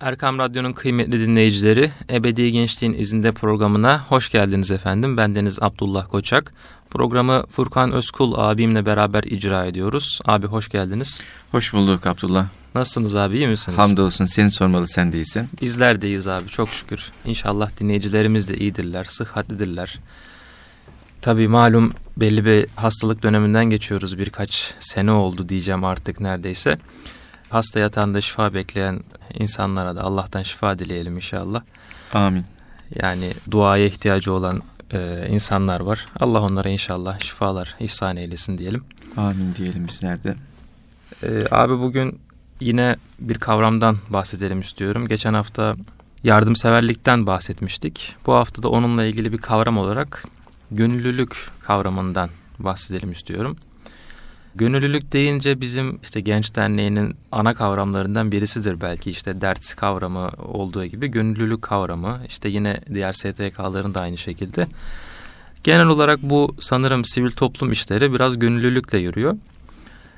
Erkam Radyo'nun kıymetli dinleyicileri, Ebedi Gençliğin izinde programına hoş geldiniz efendim. Ben Deniz Abdullah Koçak. Programı Furkan Özkul abimle beraber icra ediyoruz. Abi hoş geldiniz. Hoş bulduk Abdullah. Nasılsınız abi iyi misiniz? Hamdolsun seni sormalı sen değilsin. Bizler deyiz abi çok şükür. İnşallah dinleyicilerimiz de iyidirler, sıhhatlidirler. Tabii malum belli bir hastalık döneminden geçiyoruz. Birkaç sene oldu diyeceğim artık neredeyse. Hasta yatağında şifa bekleyen insanlara da Allah'tan şifa dileyelim inşallah. Amin. Yani duaya ihtiyacı olan e, insanlar var. Allah onlara inşallah şifalar ihsan eylesin diyelim. Amin diyelim bizler de. E, abi bugün yine bir kavramdan bahsedelim istiyorum. Geçen hafta yardımseverlikten bahsetmiştik. Bu hafta da onunla ilgili bir kavram olarak gönüllülük kavramından bahsedelim istiyorum. Gönüllülük deyince bizim işte Genç Derneği'nin ana kavramlarından birisidir belki işte dert kavramı olduğu gibi gönüllülük kavramı işte yine diğer STK'ların da aynı şekilde. Genel olarak bu sanırım sivil toplum işleri biraz gönüllülükle yürüyor.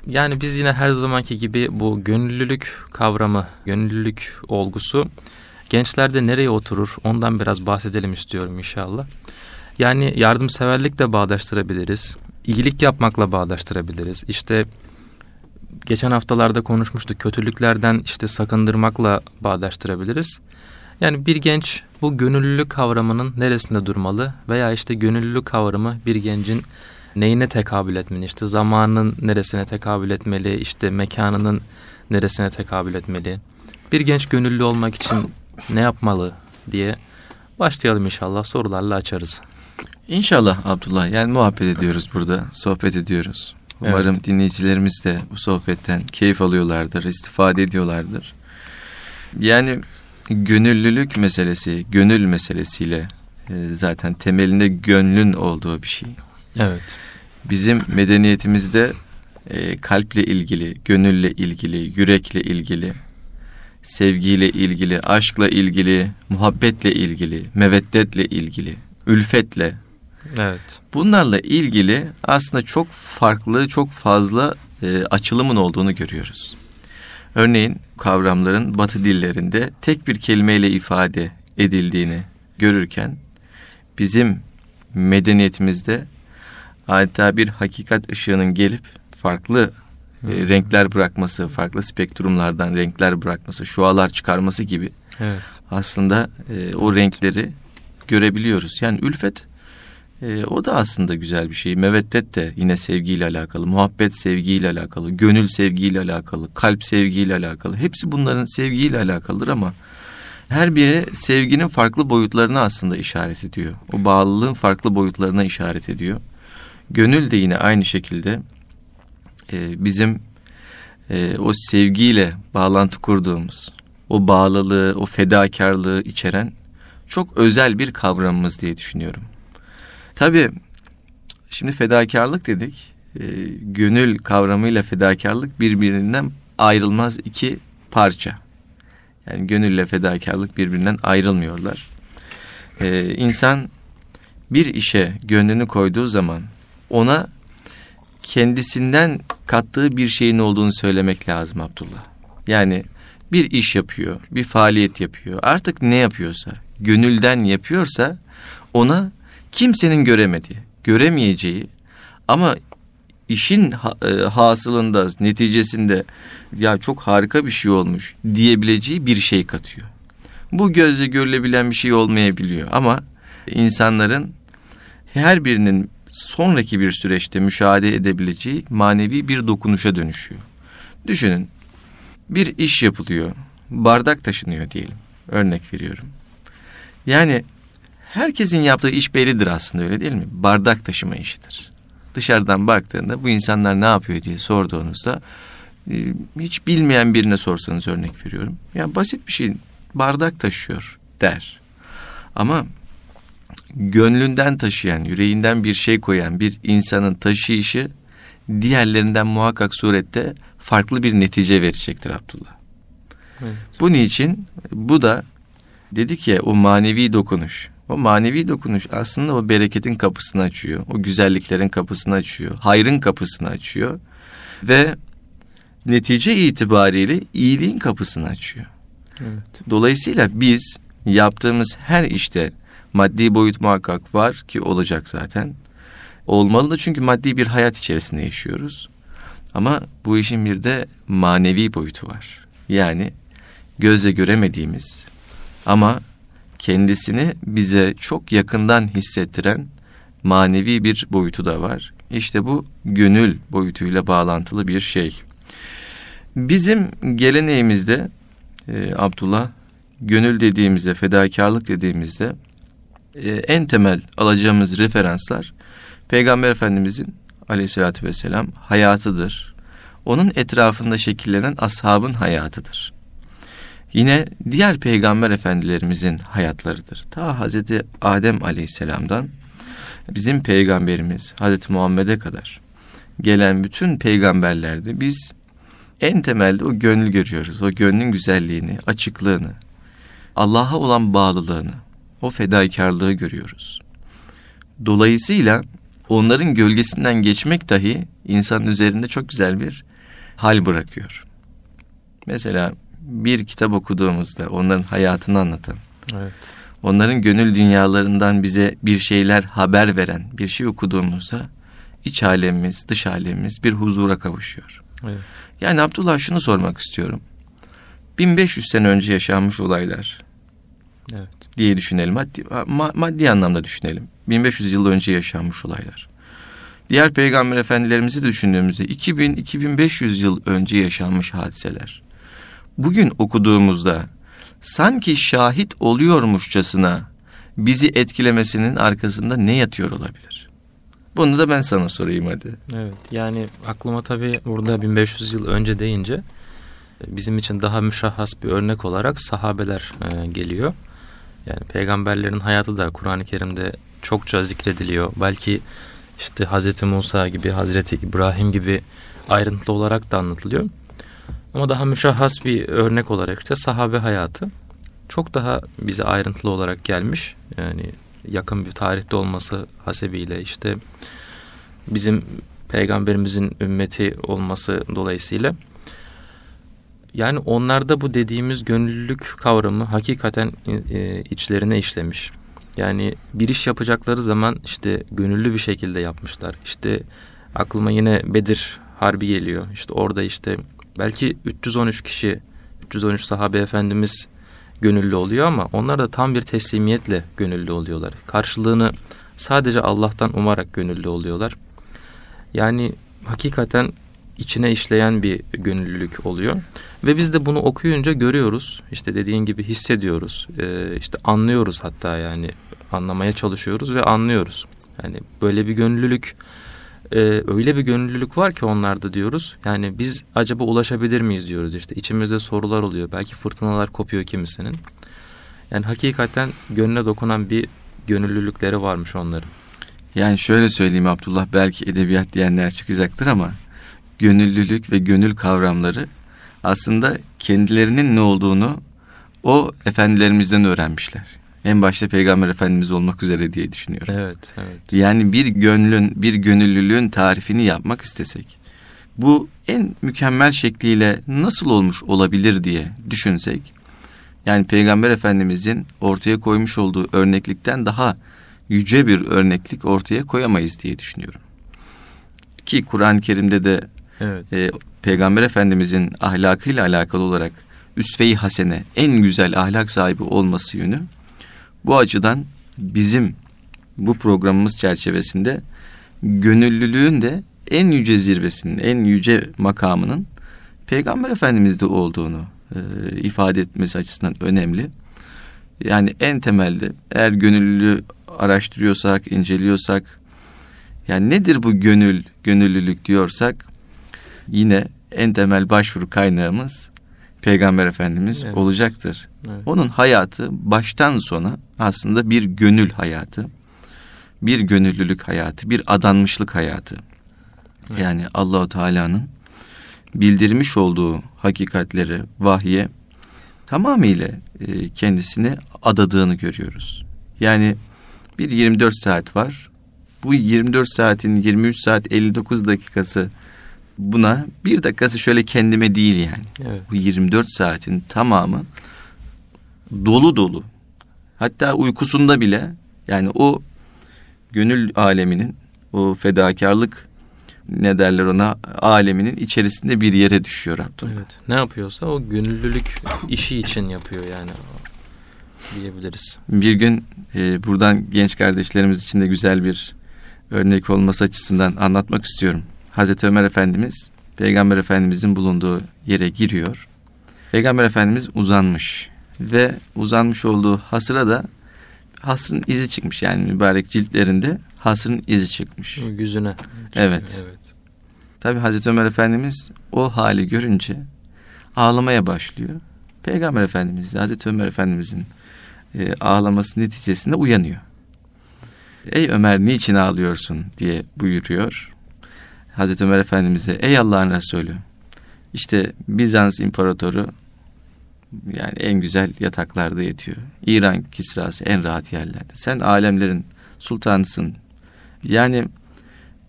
Yani biz yine her zamanki gibi bu gönüllülük kavramı, gönüllülük olgusu gençlerde nereye oturur ondan biraz bahsedelim istiyorum inşallah. Yani yardımseverlikle bağdaştırabiliriz iyilik yapmakla bağdaştırabiliriz. İşte geçen haftalarda konuşmuştuk kötülüklerden işte sakındırmakla bağdaştırabiliriz. Yani bir genç bu gönüllülük kavramının neresinde durmalı veya işte gönüllülük kavramı bir gencin neyine tekabül etmeli işte zamanın neresine tekabül etmeli işte mekanının neresine tekabül etmeli bir genç gönüllü olmak için ne yapmalı diye başlayalım inşallah sorularla açarız. İnşallah Abdullah. Yani muhabbet ediyoruz burada. Sohbet ediyoruz. Umarım evet. dinleyicilerimiz de bu sohbetten keyif alıyorlardır, istifade ediyorlardır. Yani gönüllülük meselesi, gönül meselesiyle e, zaten temelinde gönlün olduğu bir şey. Evet. Bizim medeniyetimizde e, kalple ilgili, gönülle ilgili, yürekle ilgili, sevgiyle ilgili, aşkla ilgili, muhabbetle ilgili, meveddetle ilgili, ülfetle, Evet. Bunlarla ilgili aslında çok farklı, çok fazla e, açılımın olduğunu görüyoruz. Örneğin kavramların batı dillerinde tek bir kelimeyle ifade edildiğini görürken bizim medeniyetimizde adeta bir hakikat ışığının gelip farklı e, renkler bırakması, farklı spektrumlardan renkler bırakması, şualar çıkarması gibi evet. aslında e, o renkleri görebiliyoruz. Yani ülfet e, o da aslında güzel bir şey. Meveddet de yine sevgiyle alakalı, muhabbet sevgiyle alakalı, gönül sevgiyle alakalı, kalp sevgiyle alakalı. Hepsi bunların sevgiyle alakalıdır ama her biri sevginin farklı boyutlarına aslında işaret ediyor. O bağlılığın farklı boyutlarına işaret ediyor. Gönül de yine aynı şekilde e, bizim e, o sevgiyle bağlantı kurduğumuz, o bağlılığı, o fedakarlığı içeren çok özel bir kavramımız diye düşünüyorum. Tabii şimdi fedakarlık dedik. E, gönül kavramıyla fedakarlık birbirinden ayrılmaz iki parça. Yani gönülle fedakarlık birbirinden ayrılmıyorlar. E, insan bir işe gönlünü koyduğu zaman ona kendisinden kattığı bir şeyin olduğunu söylemek lazım Abdullah. Yani bir iş yapıyor, bir faaliyet yapıyor. Artık ne yapıyorsa, gönülden yapıyorsa ona kimsenin göremediği, göremeyeceği ama işin e, hasılında, neticesinde ya çok harika bir şey olmuş diyebileceği bir şey katıyor. Bu gözle görülebilen bir şey olmayabiliyor ama insanların her birinin sonraki bir süreçte müşahede edebileceği manevi bir dokunuşa dönüşüyor. Düşünün bir iş yapılıyor, bardak taşınıyor diyelim. Örnek veriyorum. Yani herkesin yaptığı iş bellidir aslında öyle değil mi? Bardak taşıma işidir. Dışarıdan baktığında bu insanlar ne yapıyor diye sorduğunuzda e, hiç bilmeyen birine sorsanız örnek veriyorum. Ya basit bir şey bardak taşıyor der. Ama gönlünden taşıyan, yüreğinden bir şey koyan bir insanın taşıyışı diğerlerinden muhakkak surette farklı bir netice verecektir Abdullah. Evet. Bunun için bu da dedik ya o manevi dokunuş. O manevi dokunuş aslında o bereketin kapısını açıyor. O güzelliklerin kapısını açıyor. Hayrın kapısını açıyor. Ve netice itibariyle iyiliğin kapısını açıyor. Evet. Dolayısıyla biz yaptığımız her işte maddi boyut muhakkak var ki olacak zaten. Olmalı da çünkü maddi bir hayat içerisinde yaşıyoruz. Ama bu işin bir de manevi boyutu var. Yani gözle göremediğimiz ama kendisini bize çok yakından hissettiren manevi bir boyutu da var. İşte bu gönül boyutuyla bağlantılı bir şey. Bizim geleneğimizde e, Abdullah gönül dediğimizde, fedakarlık dediğimizde e, en temel alacağımız referanslar Peygamber Efendimizin aleyhissalatü vesselam hayatıdır. Onun etrafında şekillenen ashabın hayatıdır. Yine diğer peygamber efendilerimizin hayatlarıdır. Ta Hazreti Adem aleyhisselamdan bizim peygamberimiz Hazreti Muhammed'e kadar gelen bütün peygamberlerde biz en temelde o gönlü görüyoruz. O gönlün güzelliğini, açıklığını, Allah'a olan bağlılığını, o fedakarlığı görüyoruz. Dolayısıyla onların gölgesinden geçmek dahi insanın üzerinde çok güzel bir hal bırakıyor. Mesela bir kitap okuduğumuzda onların hayatını anlatan, evet. onların gönül dünyalarından bize bir şeyler haber veren bir şey okuduğumuzda iç alemimiz, dış alemimiz bir huzura kavuşuyor. Evet. Yani Abdullah şunu sormak istiyorum. 1500 sene önce yaşanmış olaylar evet. diye düşünelim. Maddi, maddi anlamda düşünelim. 1500 yıl önce yaşanmış olaylar. Diğer peygamber efendilerimizi de düşündüğümüzde 2000-2500 yıl önce yaşanmış hadiseler. Bugün okuduğumuzda sanki şahit oluyormuşçasına bizi etkilemesinin arkasında ne yatıyor olabilir? Bunu da ben sana sorayım hadi. Evet yani aklıma tabii burada 1500 yıl önce deyince e, bizim için daha müşahhas bir örnek olarak sahabeler e, geliyor. Yani peygamberlerin hayatı da Kur'an-ı Kerim'de çokça zikrediliyor. Belki işte Hazreti Musa gibi, Hazreti İbrahim gibi ayrıntılı olarak da anlatılıyor. Ama daha müşahhas bir örnek olarak işte sahabe hayatı çok daha bize ayrıntılı olarak gelmiş. Yani yakın bir tarihte olması hasebiyle işte bizim peygamberimizin ümmeti olması dolayısıyla yani onlarda bu dediğimiz gönüllülük kavramı hakikaten e, içlerine işlemiş. Yani bir iş yapacakları zaman işte gönüllü bir şekilde yapmışlar. İşte aklıma yine Bedir Harbi geliyor. İşte orada işte belki 313 kişi, 313 sahabe efendimiz gönüllü oluyor ama onlar da tam bir teslimiyetle gönüllü oluyorlar. Karşılığını sadece Allah'tan umarak gönüllü oluyorlar. Yani hakikaten içine işleyen bir gönüllülük oluyor. Ve biz de bunu okuyunca görüyoruz. İşte dediğin gibi hissediyoruz. Ee, işte anlıyoruz hatta yani anlamaya çalışıyoruz ve anlıyoruz. Yani böyle bir gönüllülük e, öyle bir gönüllülük var ki onlarda diyoruz. Yani biz acaba ulaşabilir miyiz diyoruz işte. içimizde sorular oluyor. Belki fırtınalar kopuyor kimisinin. Yani hakikaten gönlüne dokunan bir gönüllülükleri varmış onların. Yani şöyle söyleyeyim Abdullah belki edebiyat diyenler çıkacaktır ama gönüllülük ve gönül kavramları aslında kendilerinin ne olduğunu o efendilerimizden öğrenmişler. En başta Peygamber Efendimiz olmak üzere diye düşünüyorum. Evet, evet. Yani bir gönlün, bir gönüllülüğün tarifini yapmak istesek, bu en mükemmel şekliyle nasıl olmuş olabilir diye düşünsek, yani Peygamber Efendimizin ortaya koymuş olduğu örneklikten daha yüce bir örneklik ortaya koyamayız diye düşünüyorum. Ki Kur'an-ı Kerim'de de evet. e, Peygamber Efendimizin ahlakıyla alakalı olarak üsve-i hasene en güzel ahlak sahibi olması yönü bu açıdan bizim bu programımız çerçevesinde gönüllülüğün de en yüce zirvesinin, en yüce makamının Peygamber Efendimiz'de olduğunu e, ifade etmesi açısından önemli. Yani en temelde eğer gönüllülüğü araştırıyorsak, inceliyorsak, yani nedir bu gönül, gönüllülük diyorsak, yine en temel başvuru kaynağımız Peygamber Efendimiz evet. olacaktır. Evet. Onun hayatı baştan sona aslında bir gönül hayatı. Bir gönüllülük hayatı, bir adanmışlık hayatı. Evet. Yani Allahu Teala'nın bildirmiş olduğu hakikatleri vahye tamamıyla e, kendisini adadığını görüyoruz. Yani bir 24 saat var. Bu 24 saatin 23 saat 59 dakikası buna bir dakikası şöyle kendime değil yani. Evet. Bu 24 saatin tamamı dolu dolu. Hatta uykusunda bile yani o gönül aleminin o fedakarlık ne derler ona aleminin içerisinde bir yere düşüyor Abdullah. Evet. Ne yapıyorsa o gönüllülük işi için yapıyor yani diyebiliriz. Bir gün e, buradan genç kardeşlerimiz için de güzel bir örnek olması açısından anlatmak istiyorum. Hazreti Ömer Efendimiz Peygamber Efendimizin bulunduğu yere giriyor. Peygamber Efendimiz uzanmış ve uzanmış olduğu hasıra da hasrın izi çıkmış yani mübarek ciltlerinde hasrın izi çıkmış. Yüzüne. Evet. evet. Tabi Hazreti Ömer Efendimiz o hali görünce ağlamaya başlıyor. Peygamber Efendimiz Hazreti Ömer Efendimizin e, ağlaması neticesinde uyanıyor. Ey Ömer niçin ağlıyorsun diye buyuruyor. Hazreti Ömer Efendimiz'e ey Allah'ın Resulü işte Bizans İmparatoru yani en güzel yataklarda yatıyor. İran Kisrası en rahat yerlerde. Sen alemlerin sultanısın. Yani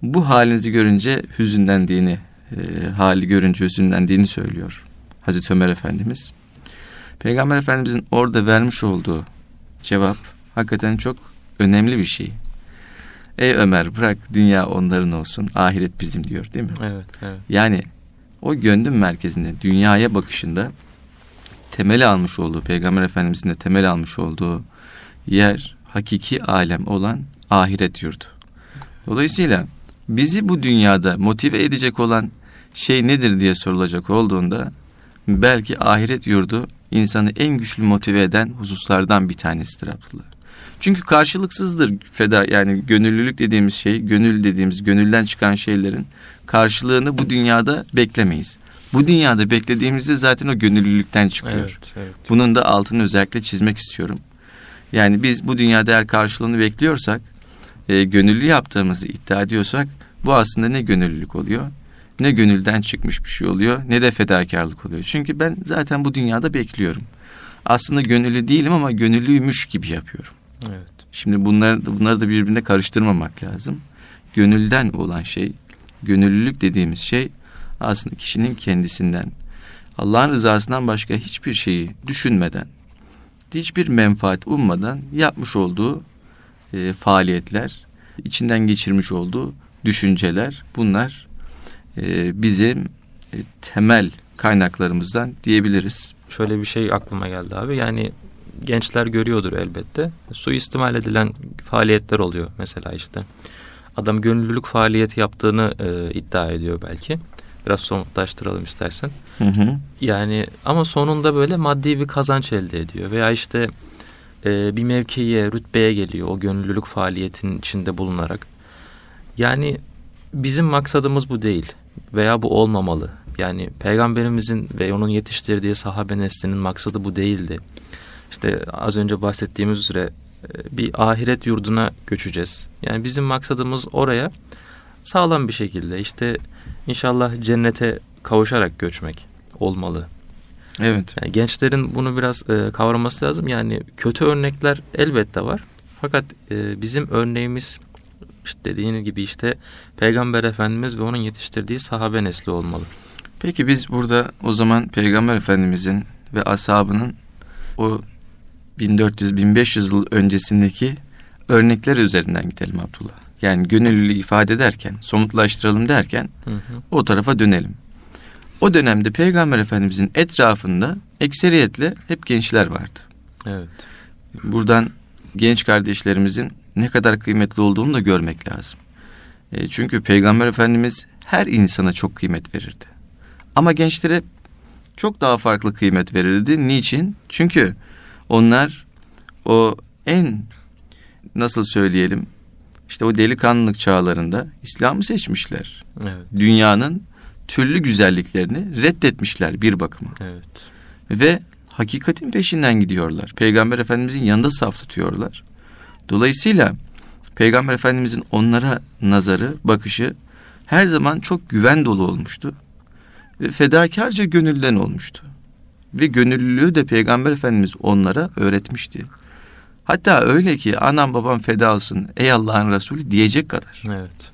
bu halinizi görünce hüzünlendiğini, e, hali görünce hüzünlendiğini söylüyor Hazreti Ömer Efendimiz. Peygamber Efendimizin orada vermiş olduğu cevap hakikaten çok önemli bir şey. Ey Ömer bırak dünya onların olsun, ahiret bizim diyor değil mi? Evet, evet. Yani o gönlün merkezinde dünyaya bakışında temel almış olduğu, Peygamber Efendimizin de temel almış olduğu yer hakiki alem olan ahiret yurdu. Dolayısıyla bizi bu dünyada motive edecek olan şey nedir diye sorulacak olduğunda belki ahiret yurdu insanı en güçlü motive eden hususlardan bir tanesidir Abdullah. Çünkü karşılıksızdır feda yani gönüllülük dediğimiz şey, gönül dediğimiz gönülden çıkan şeylerin karşılığını bu dünyada beklemeyiz. Bu dünyada beklediğimizde zaten o gönüllülükten çıkıyor. Evet, evet. Bunun da altını özellikle çizmek istiyorum. Yani biz bu dünyada eğer karşılığını bekliyorsak, e, gönüllü yaptığımızı iddia ediyorsak bu aslında ne gönüllülük oluyor, ne gönülden çıkmış bir şey oluyor, ne de fedakarlık oluyor. Çünkü ben zaten bu dünyada bekliyorum. Aslında gönüllü değilim ama gönüllüymüş gibi yapıyorum. Evet. Şimdi bunları, bunları da birbirine karıştırmamak lazım. Gönülden olan şey, gönüllülük dediğimiz şey aslında kişinin kendisinden, Allah'ın rızasından başka hiçbir şeyi düşünmeden, hiçbir menfaat ummadan yapmış olduğu e, faaliyetler, içinden geçirmiş olduğu düşünceler bunlar e, bizim e, temel kaynaklarımızdan diyebiliriz. Şöyle bir şey aklıma geldi abi yani gençler görüyordur elbette. Suistimal edilen faaliyetler oluyor mesela işte. Adam gönüllülük faaliyeti yaptığını e, iddia ediyor belki. Biraz somutlaştıralım istersen. Hı hı. Yani ama sonunda böyle maddi bir kazanç elde ediyor. Veya işte e, bir mevkiye, rütbeye geliyor o gönüllülük faaliyetinin içinde bulunarak. Yani bizim maksadımız bu değil veya bu olmamalı. Yani peygamberimizin ve onun yetiştirdiği sahabe neslinin maksadı bu değildi. İşte az önce bahsettiğimiz üzere e, bir ahiret yurduna göçeceğiz. Yani bizim maksadımız oraya sağlam bir şekilde işte inşallah cennete kavuşarak göçmek olmalı. Evet. Yani gençlerin bunu biraz e, kavraması lazım. Yani kötü örnekler elbette var. Fakat e, bizim örneğimiz işte dediğiniz gibi işte Peygamber Efendimiz ve onun yetiştirdiği sahabe nesli olmalı. Peki biz burada o zaman Peygamber Efendimizin ve ashabının o 1400-1500 yıl öncesindeki örnekler üzerinden gidelim Abdullah. Yani gönüllülüğü ifade ederken, somutlaştıralım derken Hı hı. o tarafa dönelim. O dönemde Peygamber Efendimizin etrafında ekseriyetle hep gençler vardı. Evet. Buradan genç kardeşlerimizin ne kadar kıymetli olduğunu da görmek lazım. E, çünkü Peygamber Efendimiz her insana çok kıymet verirdi. Ama gençlere çok daha farklı kıymet verirdi. Niçin? Çünkü onlar o en nasıl söyleyelim işte o delikanlılık çağlarında İslam'ı seçmişler. Evet. Dünyanın türlü güzelliklerini reddetmişler bir bakıma. Evet. Ve hakikatin peşinden gidiyorlar. Peygamber Efendimizin yanında saf tutuyorlar. Dolayısıyla Peygamber Efendimizin onlara nazarı, bakışı her zaman çok güven dolu olmuştu. Ve fedakarca gönülden olmuştu. Ve gönüllülüğü de Peygamber Efendimiz onlara öğretmişti. Hatta öyle ki anam babam feda olsun ey Allah'ın Resulü diyecek kadar. Evet.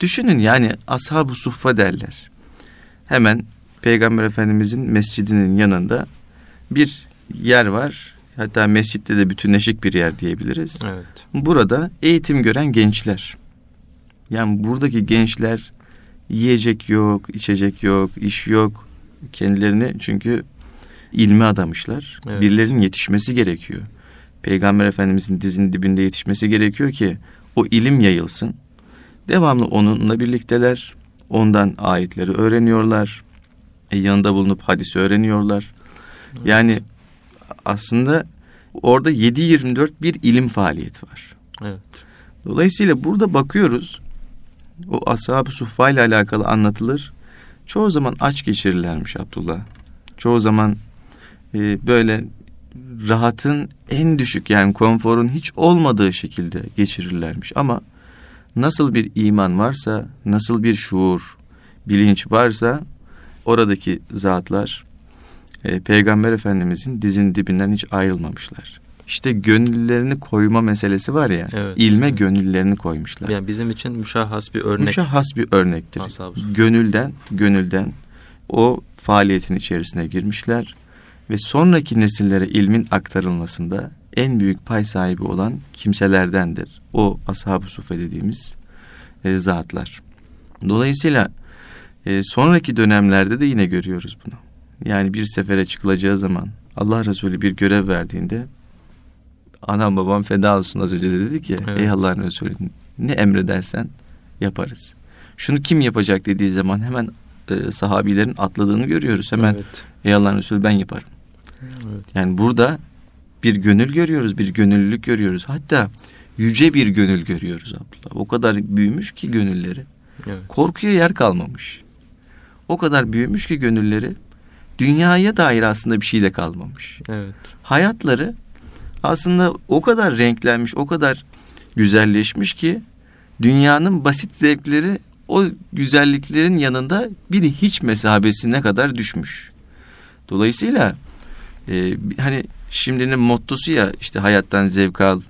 Düşünün yani ashab-ı suffa derler. Hemen Peygamber Efendimizin mescidinin yanında bir yer var. Hatta mescitte de bütünleşik bir yer diyebiliriz. Evet. Burada eğitim gören gençler. Yani buradaki gençler yiyecek yok, içecek yok, iş yok. Kendilerini çünkü ilme adamışlar. Evet. Birilerinin yetişmesi gerekiyor. Peygamber Efendimizin dizinin dibinde yetişmesi gerekiyor ki o ilim yayılsın. Devamlı onunla birlikteler. Ondan ayetleri öğreniyorlar. E, yanında bulunup hadisi öğreniyorlar. Yani aslında orada 7-24 bir ilim faaliyeti var. Evet. Dolayısıyla burada bakıyoruz. O ashab-ı suffa ile alakalı anlatılır. Çoğu zaman aç geçirirlermiş Abdullah. Çoğu zaman e, böyle rahatın en düşük yani konforun hiç olmadığı şekilde geçirirlermiş. Ama nasıl bir iman varsa, nasıl bir şuur, bilinç varsa oradaki zatlar e, Peygamber Efendimizin dizinin dibinden hiç ayrılmamışlar. İşte gönüllerini koyma meselesi var ya, Evet, ilme evet. gönüllerini koymuşlar. Yani bizim için müşahhas bir örnek. Müşahhas bir örnektir. Gönülden, gönülden o faaliyetin içerisine girmişler ve sonraki nesillere ilmin aktarılmasında en büyük pay sahibi olan kimselerdendir. O ashab-ı sufe dediğimiz e, zatlar. Dolayısıyla e, sonraki dönemlerde de yine görüyoruz bunu. Yani bir sefere çıkılacağı zaman Allah Resulü bir görev verdiğinde anam babam feda olsun az önce de dedi ki Evet. ey Allah'ın Resulü ne emredersen yaparız. Şunu kim yapacak dediği zaman hemen e, sahabilerin atladığını görüyoruz. Hemen Evet. ey Allah'ın Resulü ben yaparım. Evet. Yani burada bir gönül görüyoruz, bir gönüllülük görüyoruz. Hatta yüce bir gönül görüyoruz Abdullah. O kadar büyümüş ki gönülleri. Evet. Korkuya yer kalmamış. O kadar büyümüş ki gönülleri dünyaya dair aslında bir şey de kalmamış. Evet. Hayatları aslında o kadar renklenmiş, o kadar güzelleşmiş ki dünyanın basit zevkleri o güzelliklerin yanında bir hiç mesabesine kadar düşmüş. Dolayısıyla e, hani şimdinin mottosu ya işte hayattan zevk al,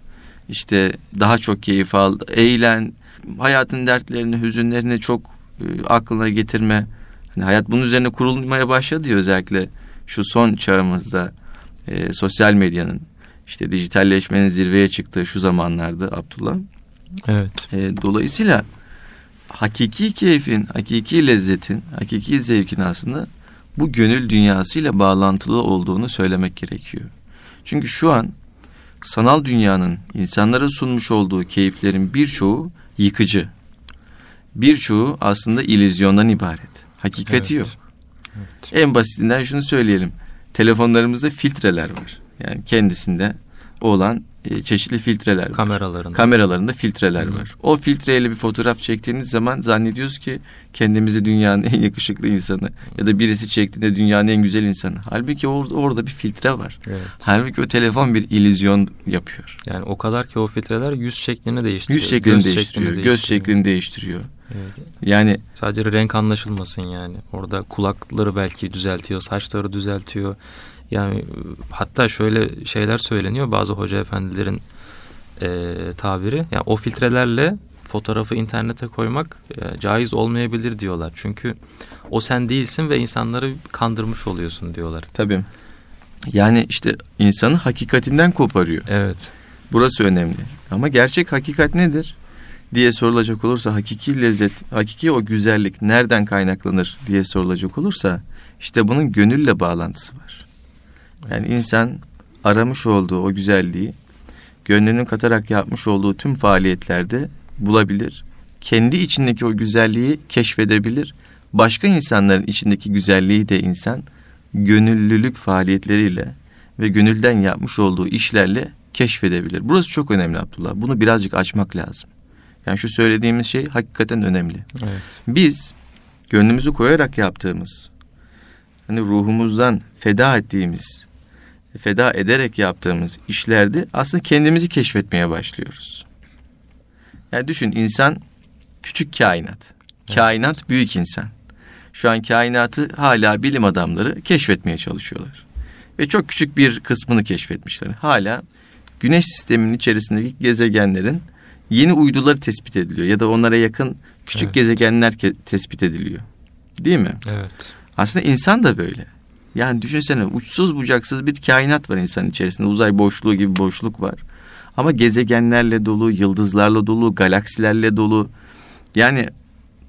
işte daha çok keyif al, eğlen, hayatın dertlerini, hüzünlerini çok e, aklına getirme. Hani hayat bunun üzerine kurulmaya başladı ya özellikle şu son çağımızda e, sosyal medyanın işte dijitalleşmenin zirveye çıktığı şu zamanlarda Abdullah. Evet. E, dolayısıyla hakiki keyfin, hakiki lezzetin, hakiki zevkin aslında bu gönül dünyasıyla bağlantılı olduğunu söylemek gerekiyor. Çünkü şu an sanal dünyanın insanlara sunmuş olduğu keyiflerin birçoğu yıkıcı. Birçoğu aslında ilizyondan ibaret. Hakikati Evet. yok. En basitinden şunu söyleyelim. Telefonlarımızda filtreler var. Yani kendisinde olan e, çeşitli filtreler var. Kameralarında. Kameralarında filtreler Hı. var. O filtreyle bir fotoğraf çektiğiniz zaman zannediyoruz ki kendimizi dünyanın en yakışıklı insanı ya da birisi çektiğinde dünyanın en güzel insanı. Halbuki orada, orada bir filtre var. Evet. Halbuki o telefon bir illüzyon yapıyor. Yani o kadar ki o filtreler yüz şeklini değiştiriyor. Yüz şeklini göz değiştiriyor, göz değiştiriyor. şeklini değiştiriyor. Evet. Yani Sadece renk anlaşılmasın yani. Orada kulakları belki düzeltiyor, saçları düzeltiyor. Yani hatta şöyle şeyler söyleniyor bazı hoca efendilerin e, tabiri. Yani o filtrelerle fotoğrafı internete koymak e, caiz olmayabilir diyorlar. Çünkü o sen değilsin ve insanları kandırmış oluyorsun diyorlar. tabii. Yani işte insanı hakikatinden koparıyor. Evet. Burası önemli. Ama gerçek hakikat nedir? diye sorulacak olursa hakiki lezzet, hakiki o güzellik nereden kaynaklanır diye sorulacak olursa işte bunun gönülle bağlantısı var. Yani insan aramış olduğu o güzelliği gönlünün katarak yapmış olduğu tüm faaliyetlerde bulabilir. Kendi içindeki o güzelliği keşfedebilir. Başka insanların içindeki güzelliği de insan gönüllülük faaliyetleriyle ve gönülden yapmış olduğu işlerle keşfedebilir. Burası çok önemli Abdullah. Bunu birazcık açmak lazım. Yani şu söylediğimiz şey hakikaten önemli. Evet. Biz gönlümüzü koyarak yaptığımız, hani ruhumuzdan feda ettiğimiz, feda ederek yaptığımız işlerde aslında kendimizi keşfetmeye başlıyoruz. Yani düşün insan küçük kainat. Kainat büyük insan. Şu an kainatı hala bilim adamları keşfetmeye çalışıyorlar. Ve çok küçük bir kısmını keşfetmişler. Hala güneş sisteminin içerisindeki gezegenlerin yeni uyduları tespit ediliyor ya da onlara yakın küçük Evet. gezegenler tespit ediliyor. Değil mi? Evet. Aslında insan da böyle. Yani düşünsene uçsuz bucaksız bir kainat var insanın içerisinde. Uzay boşluğu gibi boşluk var. Ama gezegenlerle dolu, yıldızlarla dolu, galaksilerle dolu. Yani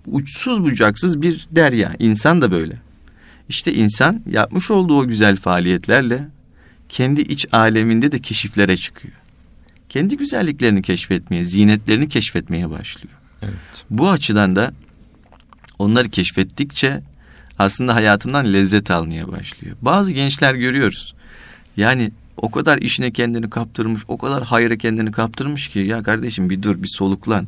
uçsuz bucaksız bir derya. İnsan da böyle. İşte insan yapmış olduğu o güzel faaliyetlerle kendi iç aleminde de keşiflere çıkıyor. Kendi güzelliklerini keşfetmeye, zinetlerini keşfetmeye başlıyor. Evet. Bu açıdan da onları keşfettikçe aslında hayatından lezzet almaya başlıyor. Bazı gençler görüyoruz. Yani o kadar işine kendini kaptırmış, o kadar hayra kendini kaptırmış ki ya kardeşim bir dur, bir soluklan.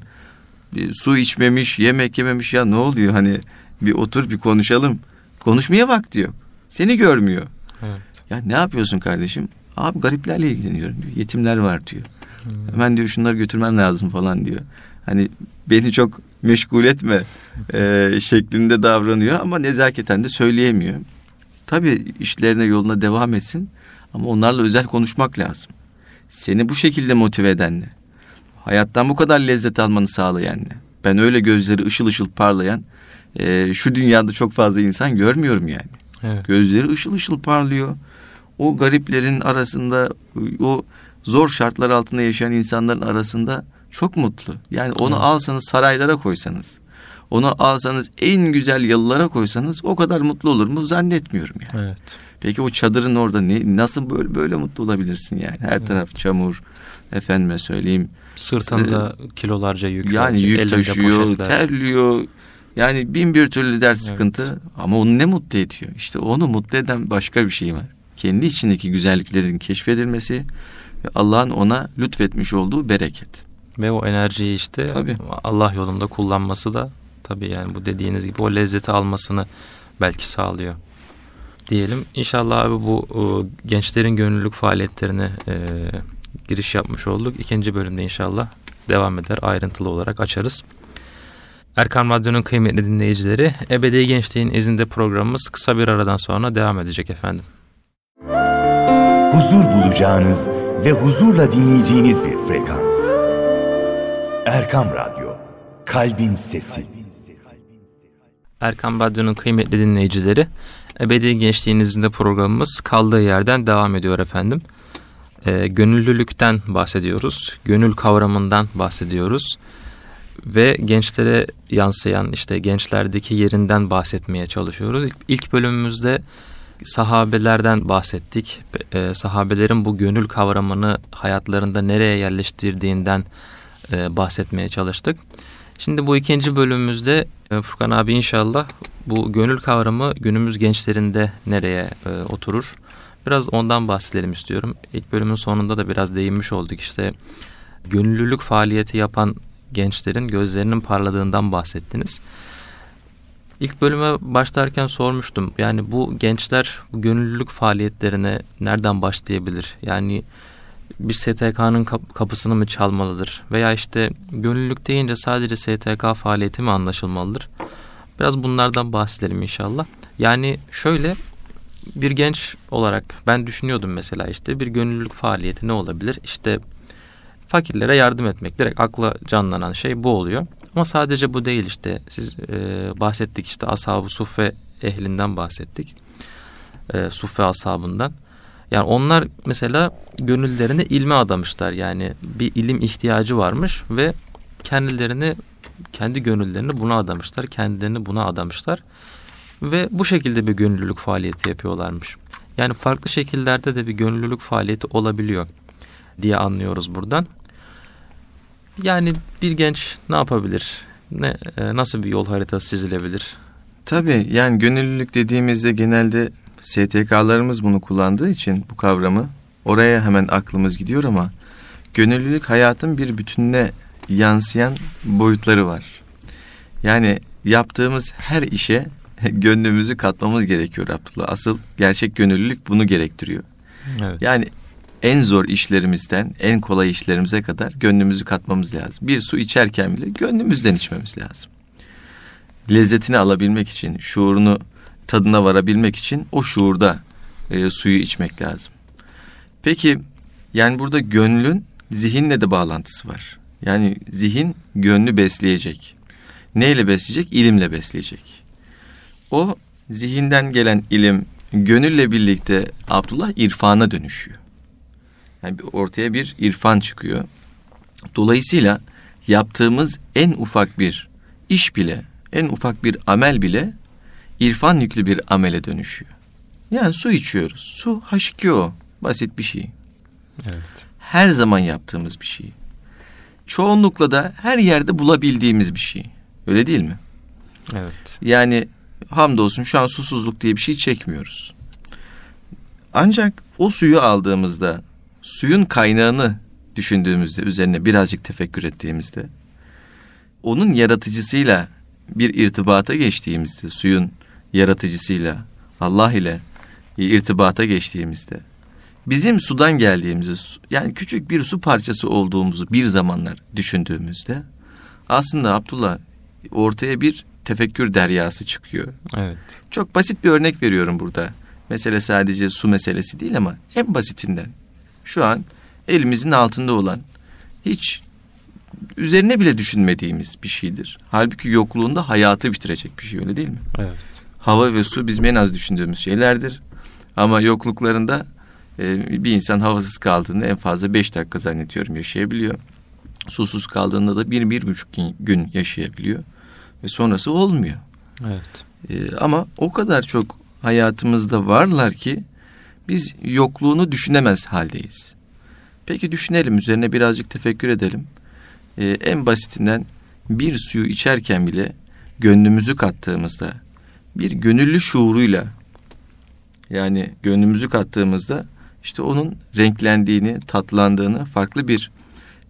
Bir su içmemiş, yemek yememiş ya ne oluyor hani bir otur bir konuşalım. Konuşmaya vakti yok. Seni görmüyor. Evet. Ya ne yapıyorsun kardeşim? Abi gariplerle ilgileniyorum diyor. Yetimler var diyor. Hmm. Hemen diyor şunları götürmem lazım falan diyor. Hani beni çok meşgul etme e, şeklinde davranıyor ama nezaketen de söyleyemiyor. Tabii işlerine yoluna devam etsin ama onlarla özel konuşmak lazım. Seni bu şekilde motive eden ne? Hayattan bu kadar lezzet almanı sağlayan ne? Ben öyle gözleri ışıl ışıl parlayan e, şu dünyada çok fazla insan görmüyorum yani. Evet. Gözleri ışıl ışıl parlıyor. O gariplerin arasında, o zor şartlar altında yaşayan insanların arasında çok mutlu. Yani onu Evet. alsanız saraylara koysanız, onu alsanız en güzel yalılara koysanız o kadar mutlu olur mu zannetmiyorum yani. Evet. Peki o çadırın orada ne, nasıl böyle böyle mutlu olabilirsin yani? Her Evet. taraf çamur, efendime söyleyeyim. Sırtında kilolarca yük. Yani yük taşıyor, terliyor. Yani bin bir türlü dert Evet. sıkıntı ama onu ne mutlu ediyor? İşte onu mutlu eden başka bir şey var. Kendi içindeki güzelliklerin keşfedilmesi ve Allah'ın ona lütfetmiş olduğu bereket. Ve o enerjiyi işte Tabii. Allah yolunda kullanması da tabii yani bu dediğiniz gibi o lezzeti almasını belki sağlıyor. Diyelim İnşallah abi bu e, gençlerin gönüllülük faaliyetlerine e, giriş yapmış olduk. İkinci bölümde inşallah devam eder ayrıntılı olarak açarız. Erkan Radyo'nun kıymetli dinleyicileri Ebedi Gençliğin izinde programımız kısa bir aradan sonra devam edecek efendim. huzur bulacağınız ve huzurla dinleyeceğiniz bir frekans. Erkam Radyo, Kalbin Sesi. Erkan Radyo'nun kıymetli dinleyicileri, Ebedi Gençliğin izinde programımız kaldığı yerden devam ediyor efendim. Ee, gönüllülükten bahsediyoruz, gönül kavramından bahsediyoruz ve gençlere yansıyan işte gençlerdeki yerinden bahsetmeye çalışıyoruz. İlk, bölümümüzde sahabelerden bahsettik. Ee, sahabelerin bu gönül kavramını hayatlarında nereye yerleştirdiğinden e, bahsetmeye çalıştık. Şimdi bu ikinci bölümümüzde e, Furkan abi inşallah bu gönül kavramı günümüz gençlerinde nereye e, oturur? Biraz ondan bahsedelim istiyorum. İlk bölümün sonunda da biraz değinmiş olduk işte gönüllülük faaliyeti yapan gençlerin gözlerinin parladığından bahsettiniz. İlk bölüme başlarken sormuştum. Yani bu gençler bu gönüllülük faaliyetlerine nereden başlayabilir? Yani bir STK'nın kap- kapısını mı çalmalıdır? Veya işte gönüllülük deyince sadece STK faaliyeti mi anlaşılmalıdır? Biraz bunlardan bahsedelim inşallah. Yani şöyle bir genç olarak ben düşünüyordum mesela işte bir gönüllülük faaliyeti ne olabilir? İşte fakirlere yardım etmek direkt akla canlanan şey bu oluyor. Ama sadece bu değil işte siz e, bahsettik işte ashab-ı suffe ehlinden bahsettik. E, suffe ashabından. Yani onlar mesela gönüllerini ilme adamışlar. Yani bir ilim ihtiyacı varmış ve kendilerini kendi gönüllerini buna adamışlar. Kendilerini buna adamışlar. Ve bu şekilde bir gönüllülük faaliyeti yapıyorlarmış. Yani farklı şekillerde de bir gönüllülük faaliyeti olabiliyor diye anlıyoruz buradan. Yani bir genç ne yapabilir? Ne e, nasıl bir yol haritası çizilebilir? Tabii yani gönüllülük dediğimizde genelde STK'larımız bunu kullandığı için bu kavramı oraya hemen aklımız gidiyor ama gönüllülük hayatın bir bütününe yansıyan boyutları var. Yani yaptığımız her işe gönlümüzü katmamız gerekiyor Abdullah. Asıl gerçek gönüllülük bunu gerektiriyor. Evet. Yani en zor işlerimizden en kolay işlerimize kadar gönlümüzü katmamız lazım. Bir su içerken bile gönlümüzden içmemiz lazım. Lezzetini alabilmek için, şuurunu tadına varabilmek için o şuurda e, suyu içmek lazım. Peki yani burada gönlün zihinle de bağlantısı var. Yani zihin gönlü besleyecek. Neyle besleyecek? İlimle besleyecek. O zihinden gelen ilim, gönülle birlikte Abdullah irfana dönüşüyor. Yani ortaya bir irfan çıkıyor. Dolayısıyla yaptığımız en ufak bir iş bile, en ufak bir amel bile irfan yüklü bir amele dönüşüyor. Yani su içiyoruz. Su H2O. Basit bir şey. Evet. Her zaman yaptığımız bir şey. Çoğunlukla da her yerde bulabildiğimiz bir şey. Öyle değil mi? Evet. Yani hamdolsun şu an susuzluk diye bir şey çekmiyoruz. Ancak o suyu aldığımızda, suyun kaynağını düşündüğümüzde, üzerine birazcık tefekkür ettiğimizde, onun yaratıcısıyla bir irtibata geçtiğimizde, suyun yaratıcısıyla, Allah ile irtibata geçtiğimizde, bizim sudan geldiğimizi, yani küçük bir su parçası olduğumuzu bir zamanlar düşündüğümüzde, aslında Abdullah ortaya bir tefekkür deryası çıkıyor. Evet. Çok basit bir örnek veriyorum burada. Mesele sadece su meselesi değil ama en basitinden. Şu an elimizin altında olan hiç üzerine bile düşünmediğimiz bir şeydir. Halbuki yokluğunda hayatı bitirecek bir şey öyle değil mi? Evet. Hava ve su bizim en az düşündüğümüz şeylerdir. Ama yokluklarında e, bir insan havasız kaldığında en fazla beş dakika zannediyorum yaşayabiliyor. Susuz kaldığında da bir, bir buçuk gün yaşayabiliyor. Ve sonrası olmuyor. Evet. E, ama o kadar çok hayatımızda varlar ki biz yokluğunu düşünemez haldeyiz. Peki düşünelim, üzerine birazcık tefekkür edelim. E, en basitinden bir suyu içerken bile gönlümüzü kattığımızda, bir gönüllü şuuruyla yani gönlümüzü kattığımızda işte onun renklendiğini, tatlandığını, farklı bir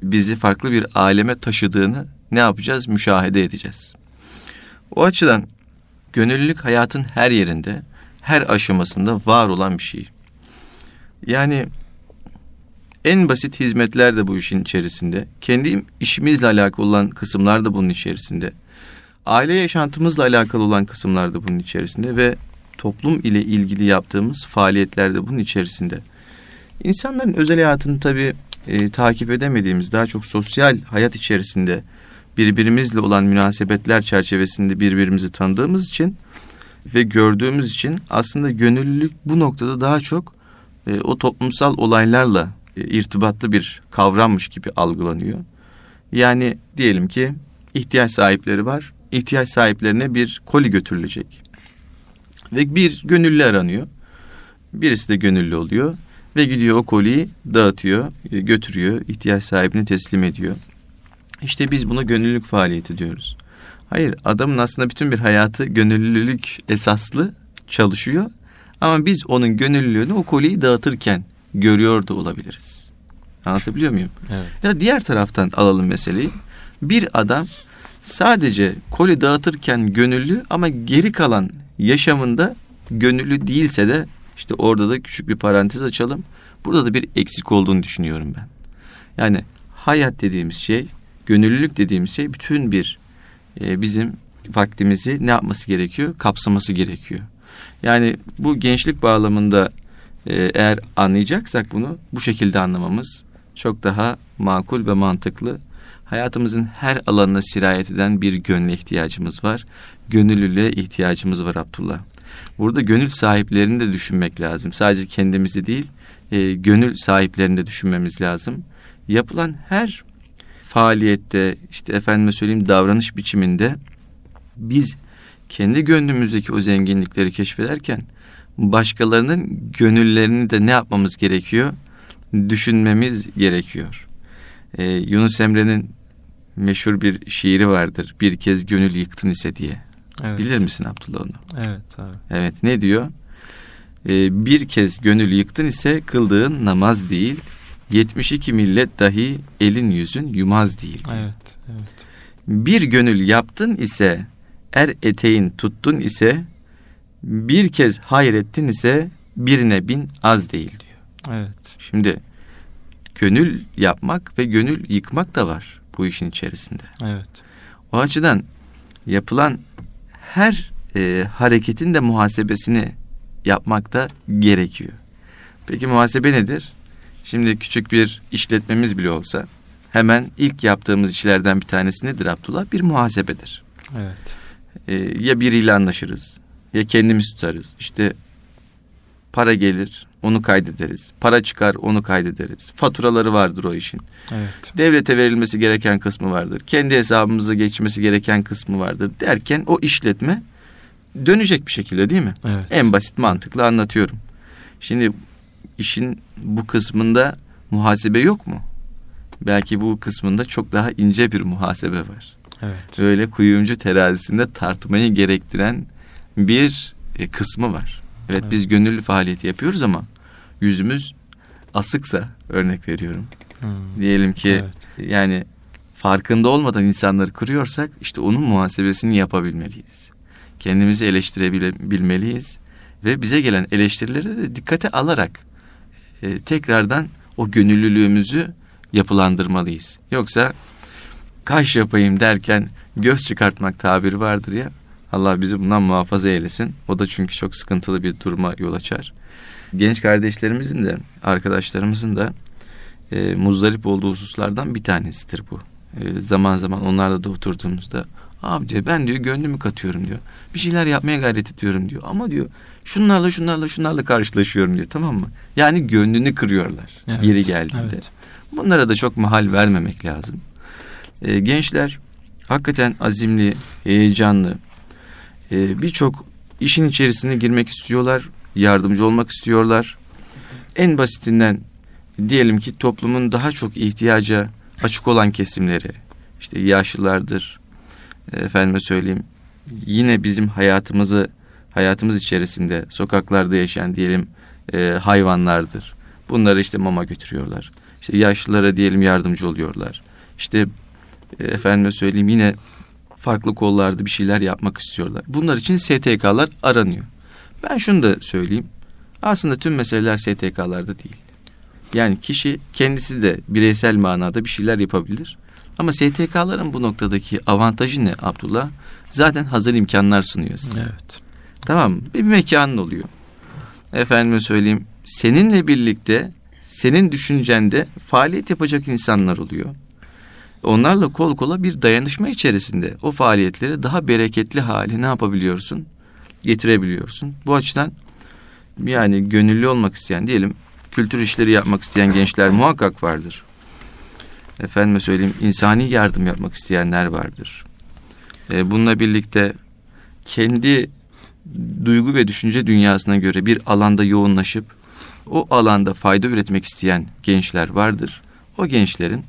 bizi farklı bir aleme taşıdığını ne yapacağız? Müşahede edeceğiz. O açıdan gönüllülük hayatın her yerinde, her aşamasında var olan bir şey. Yani en basit hizmetler de bu işin içerisinde. Kendi işimizle alakalı olan kısımlar da bunun içerisinde. Aile yaşantımızla alakalı olan kısımlar da bunun içerisinde ve toplum ile ilgili yaptığımız faaliyetler de bunun içerisinde. İnsanların özel hayatını tabii e, takip edemediğimiz, daha çok sosyal hayat içerisinde birbirimizle olan münasebetler çerçevesinde birbirimizi tanıdığımız için ve gördüğümüz için aslında gönüllülük bu noktada daha çok e, o toplumsal olaylarla e, irtibatlı bir kavrammış gibi algılanıyor. Yani diyelim ki ihtiyaç sahipleri var. İhtiyaç sahiplerine bir koli götürülecek. Ve bir gönüllü aranıyor. Birisi de gönüllü oluyor ve gidiyor o koliyi dağıtıyor, e, götürüyor, ihtiyaç sahibine teslim ediyor. İşte biz buna gönüllülük faaliyeti diyoruz. Hayır, adamın aslında bütün bir hayatı gönüllülük esaslı çalışıyor. Ama biz onun gönüllülüğünü o koliyi dağıtırken görüyor da olabiliriz. Anlatabiliyor muyum? Evet. Ya diğer taraftan alalım meseleyi. Bir adam sadece koli dağıtırken gönüllü ama geri kalan yaşamında gönüllü değilse de işte orada da küçük bir parantez açalım. Burada da bir eksik olduğunu düşünüyorum ben. Yani hayat dediğimiz şey, gönüllülük dediğimiz şey bütün bir e, bizim vaktimizi ne yapması gerekiyor? Kapsaması gerekiyor. Yani bu gençlik bağlamında e, eğer anlayacaksak bunu bu şekilde anlamamız çok daha makul ve mantıklı. Hayatımızın her alanına sirayet eden bir gönle ihtiyacımız var. Gönüllülüğe ihtiyacımız var Abdullah. Burada gönül sahiplerini de düşünmek lazım. Sadece kendimizi değil, e, gönül sahiplerini de düşünmemiz lazım. Yapılan her faaliyette, işte efendime söyleyeyim davranış biçiminde biz kendi gönlümüzdeki o zenginlikleri keşfederken başkalarının gönüllerini de ne yapmamız gerekiyor? Düşünmemiz gerekiyor. Ee, Yunus Emre'nin meşhur bir şiiri vardır. Bir kez gönül yıktın ise diye. Evet. Bilir misin Abdullah onu? Evet abi. Evet ne diyor? Ee, bir kez gönül yıktın ise kıldığın namaz değil. 72 millet dahi elin yüzün yumaz değil. Evet. Evet. Bir gönül yaptın ise er eteğin tuttun ise bir kez hayrettin ise birine bin az değil diyor. Evet. Şimdi gönül yapmak ve gönül yıkmak da var bu işin içerisinde. Evet. O açıdan yapılan her e, hareketin de muhasebesini yapmak da gerekiyor. Peki muhasebe nedir? Şimdi küçük bir işletmemiz bile olsa hemen ilk yaptığımız işlerden bir tanesi nedir Abdullah? Bir muhasebedir. Evet. E, ya biriyle anlaşırız ya kendimiz tutarız. İşte para gelir, onu kaydederiz. Para çıkar, onu kaydederiz. Faturaları vardır o işin. Evet. Devlete verilmesi gereken kısmı vardır. Kendi hesabımıza geçmesi gereken kısmı vardır derken o işletme dönecek bir şekilde değil mi? Evet. En basit mantıkla anlatıyorum. Şimdi işin bu kısmında muhasebe yok mu? Belki bu kısmında çok daha ince bir muhasebe var. Evet. Böyle kuyumcu terazisinde tartmayı gerektiren bir e, kısmı var. Evet, Evet. biz gönüllü faaliyeti yapıyoruz ama yüzümüz asıksa örnek veriyorum. Hmm. Diyelim ki Evet. yani farkında olmadan insanları kırıyorsak işte onun muhasebesini yapabilmeliyiz. Kendimizi eleştirebilmeliyiz ve bize gelen eleştirileri de dikkate alarak e, tekrardan o gönüllülüğümüzü yapılandırmalıyız. Yoksa kaş yapayım derken göz çıkartmak tabiri vardır ya. Allah bizi bundan muhafaza eylesin. O da çünkü çok sıkıntılı bir duruma yol açar. Genç kardeşlerimizin de arkadaşlarımızın da e, muzdarip olduğu hususlardan bir tanesidir bu. E, zaman zaman onlarla da oturduğumuzda abi diyor ben diyor gönlümü katıyorum diyor. Bir şeyler yapmaya gayret ediyorum diyor. Ama diyor şunlarla şunlarla şunlarla karşılaşıyorum diyor tamam mı? Yani gönlünü kırıyorlar Evet, yeri geldiğinde. evet. Bunlara da çok mahal vermemek lazım. E, gençler hakikaten azimli, heyecanlı, e, birçok işin içerisine girmek istiyorlar, yardımcı olmak istiyorlar. En basitinden diyelim ki toplumun daha çok ihtiyaca açık olan kesimleri, işte yaşlılardır, efendime söyleyeyim, yine bizim hayatımızı, hayatımız içerisinde sokaklarda yaşayan diyelim e, hayvanlardır. Bunları işte mama götürüyorlar. İşte yaşlılara diyelim yardımcı oluyorlar. İşte e, efendime söyleyeyim yine farklı kollarda bir şeyler yapmak istiyorlar. Bunlar için STK'lar aranıyor. Ben şunu da söyleyeyim. Aslında tüm meseleler STK'larda değil. Yani kişi kendisi de bireysel manada bir şeyler yapabilir. Ama STK'ların bu noktadaki avantajı ne Abdullah? Zaten hazır imkanlar sunuyor size. Evet. Tamam mı? Bir mekanın oluyor. Efendime söyleyeyim seninle birlikte senin düşüncende faaliyet yapacak insanlar oluyor. Onlarla kol kola bir dayanışma içerisinde o faaliyetleri daha bereketli hale ne yapabiliyorsun? Getirebiliyorsun. Bu açıdan yani gönüllü olmak isteyen diyelim kültür işleri yapmak isteyen gençler muhakkak vardır. Efendime söyleyeyim insani yardım yapmak isteyenler vardır. Ee, bununla birlikte kendi duygu ve düşünce dünyasına göre bir alanda yoğunlaşıp o alanda fayda üretmek isteyen gençler vardır. O gençlerin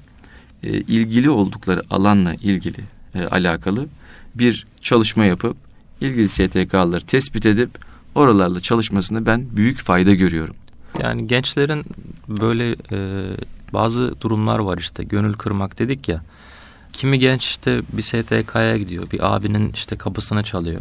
e, ilgili oldukları alanla ilgili e, alakalı bir çalışma yapıp ilgili STK'ları tespit edip oralarla çalışmasını ben büyük fayda görüyorum. Yani gençlerin böyle e, bazı durumlar var işte gönül kırmak dedik ya. Kimi genç işte bir STK'ya gidiyor. Bir abinin işte kapısını çalıyor.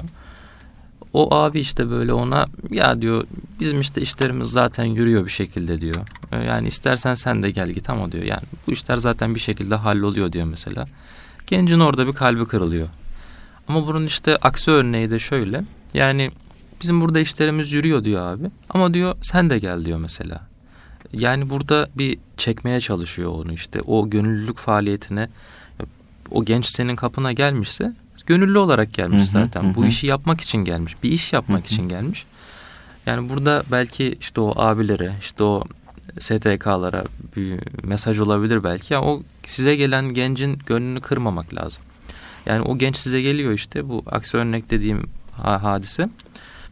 O abi işte böyle ona ya diyor bizim işte işlerimiz zaten yürüyor bir şekilde diyor. E, Yani istersen sen de gel git ama diyor. Yani bu işler zaten bir şekilde halloluyor diyor mesela. Gencin orada bir kalbi kırılıyor. Ama bunun işte aksi örneği de şöyle. Yani bizim burada işlerimiz yürüyor diyor abi. Ama diyor sen de gel diyor mesela. Yani burada bir çekmeye çalışıyor onu işte. O gönüllülük faaliyetine o genç senin kapına gelmişse gönüllü olarak gelmiş Hı hı, zaten. hı Bu hı. işi yapmak için gelmiş. Bir iş yapmak için gelmiş. Yani burada belki işte o abilere, işte o STK'lara bir mesaj olabilir belki. Yani o size gelen gencin gönlünü kırmamak lazım. Yani o genç size geliyor işte bu aksi örnek dediğim ha- hadise.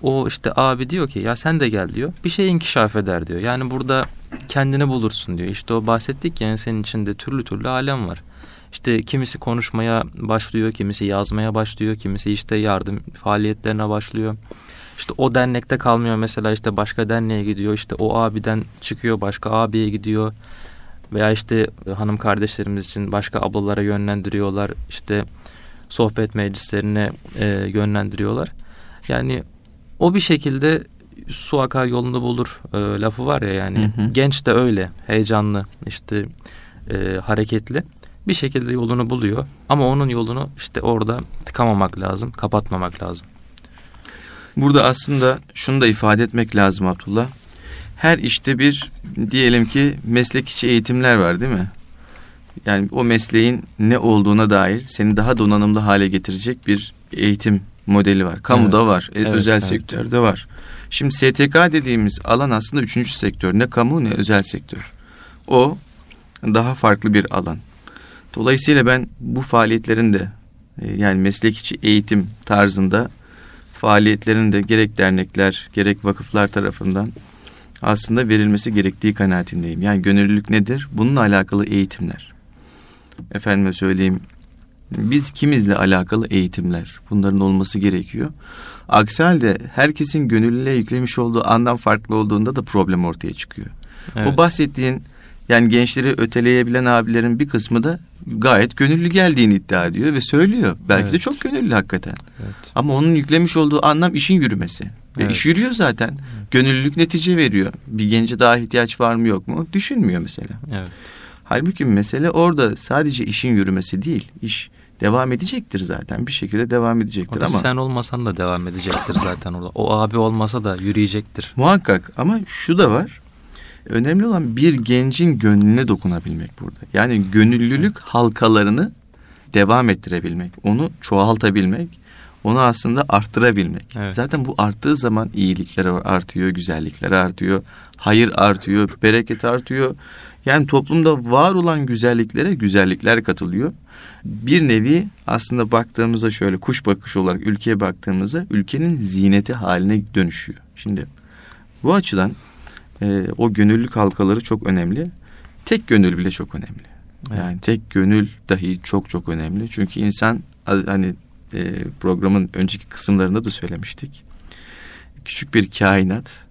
O işte abi diyor ki ya sen de gel diyor. Bir şey inkişaf eder diyor. Yani burada kendini bulursun diyor. İşte o bahsettik yani senin içinde türlü türlü alem var. İşte kimisi konuşmaya başlıyor, kimisi yazmaya başlıyor, kimisi işte yardım faaliyetlerine başlıyor. İşte o dernekte kalmıyor mesela işte başka derneğe gidiyor. İşte o abiden çıkıyor başka abiye gidiyor. Veya işte hanım kardeşlerimiz için başka ablalara yönlendiriyorlar. İşte sohbet meclislerine e, yönlendiriyorlar. Yani o bir şekilde su akar yolunu bulur e, lafı var ya yani Hı hı. genç de öyle heyecanlı işte e, hareketli bir şekilde yolunu buluyor ama onun yolunu işte orada tıkamamak lazım kapatmamak lazım. Burada aslında şunu da ifade etmek lazım Abdullah. Her işte bir diyelim ki meslek içi eğitimler var değil mi? Yani o mesleğin ne olduğuna dair seni daha donanımlı hale getirecek bir eğitim modeli var. Kamuda Evet. var, e, Evet, özel evet. sektörde var. Şimdi STK dediğimiz alan aslında üçüncü sektör. Ne kamu ne özel sektör. O daha farklı bir alan. Dolayısıyla ben bu faaliyetlerin de e, yani meslek içi eğitim tarzında faaliyetlerin de gerek dernekler gerek vakıflar tarafından aslında verilmesi gerektiği kanaatindeyim. Yani gönüllülük nedir? Bununla alakalı eğitimler. Efendime söyleyeyim biz kimizle alakalı eğitimler. Bunların olması gerekiyor. Aksi halde herkesin gönüllüye yüklemiş olduğu andan farklı olduğunda da problem ortaya çıkıyor. Evet. O bahsettiğin yani gençleri öteleyebilen abilerin bir kısmı da gayet gönüllü geldiğini iddia ediyor ve söylüyor. Belki evet. de çok gönüllü hakikaten. Evet. Ama onun yüklemiş olduğu anlam işin yürümesi. Ve evet. iş yürüyor zaten. Evet. Gönüllülük netice veriyor. Bir gence daha ihtiyaç var mı yok mu düşünmüyor mesela. Evet. Halbuki mesele orada sadece işin yürümesi değil. İş devam edecektir zaten. Bir şekilde devam edecektir orada ama. Sen olmasan da devam edecektir zaten orada. O abi olmasa da yürüyecektir. Muhakkak ama şu da var. Önemli olan bir gencin gönlüne dokunabilmek burada. Yani gönüllülük halkalarını devam ettirebilmek, onu çoğaltabilmek, onu aslında arttırabilmek. Evet. Zaten bu arttığı zaman iyilikler artıyor, güzellikler artıyor, hayır artıyor, bereket artıyor. Yani toplumda var olan güzelliklere güzellikler katılıyor. Bir nevi aslında baktığımızda şöyle kuş bakış olarak ülkeye baktığımızda ülkenin zineti haline dönüşüyor. Şimdi bu açıdan e, o gönüllülük halkaları çok önemli. Tek gönül bile çok önemli. Yani tek gönül dahi çok çok önemli. Çünkü insan hani e, programın önceki kısımlarında da söylemiştik. Küçük bir kainat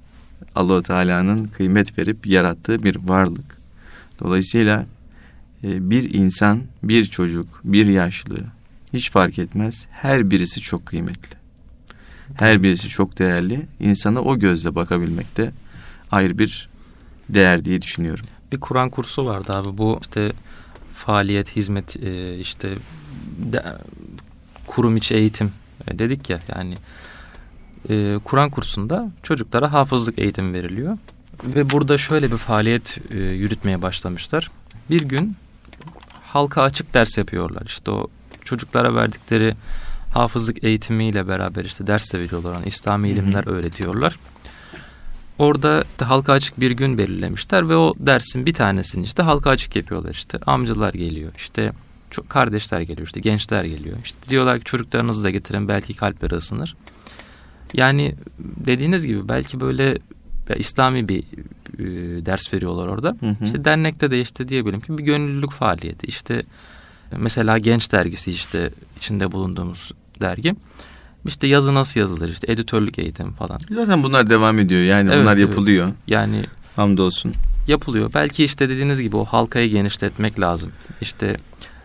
allah Teala'nın kıymet verip yarattığı bir varlık. Dolayısıyla e, bir insan, bir çocuk, bir yaşlı hiç fark etmez. Her birisi çok kıymetli. Her birisi çok değerli. İnsana o gözle bakabilmekte ayrı bir değer diye düşünüyorum. Bir Kur'an kursu vardı abi. Bu işte faaliyet, hizmet, e, işte de, kurum içi eğitim e, dedik ya yani e, Kur'an kursunda çocuklara hafızlık eğitimi veriliyor. Ve burada şöyle bir faaliyet e, yürütmeye başlamışlar. Bir gün halka açık ders yapıyorlar. İşte o çocuklara verdikleri hafızlık eğitimiyle beraber işte ders de veriyorlar. Yani İslami ilimler öğretiyorlar. Orada halka açık bir gün belirlemişler ve o dersin bir tanesini işte halka açık yapıyorlar işte. Amcalar geliyor işte çok kardeşler geliyor işte gençler geliyor. İşte diyorlar ki çocuklarınızı da getirin belki kalpleri ısınır. Yani dediğiniz gibi belki böyle İslami bir e, ders veriyorlar orada. Hı hı. İşte dernekte de işte diyebilirim ki bir gönüllülük faaliyeti. İşte mesela Genç Dergisi işte içinde bulunduğumuz dergi. İşte yazı nasıl yazılır işte editörlük eğitimi falan. Zaten bunlar devam ediyor yani evet, bunlar yapılıyor. Evet. Yani hamdolsun. Yapılıyor. Belki işte dediğiniz gibi o halkayı genişletmek lazım. İşte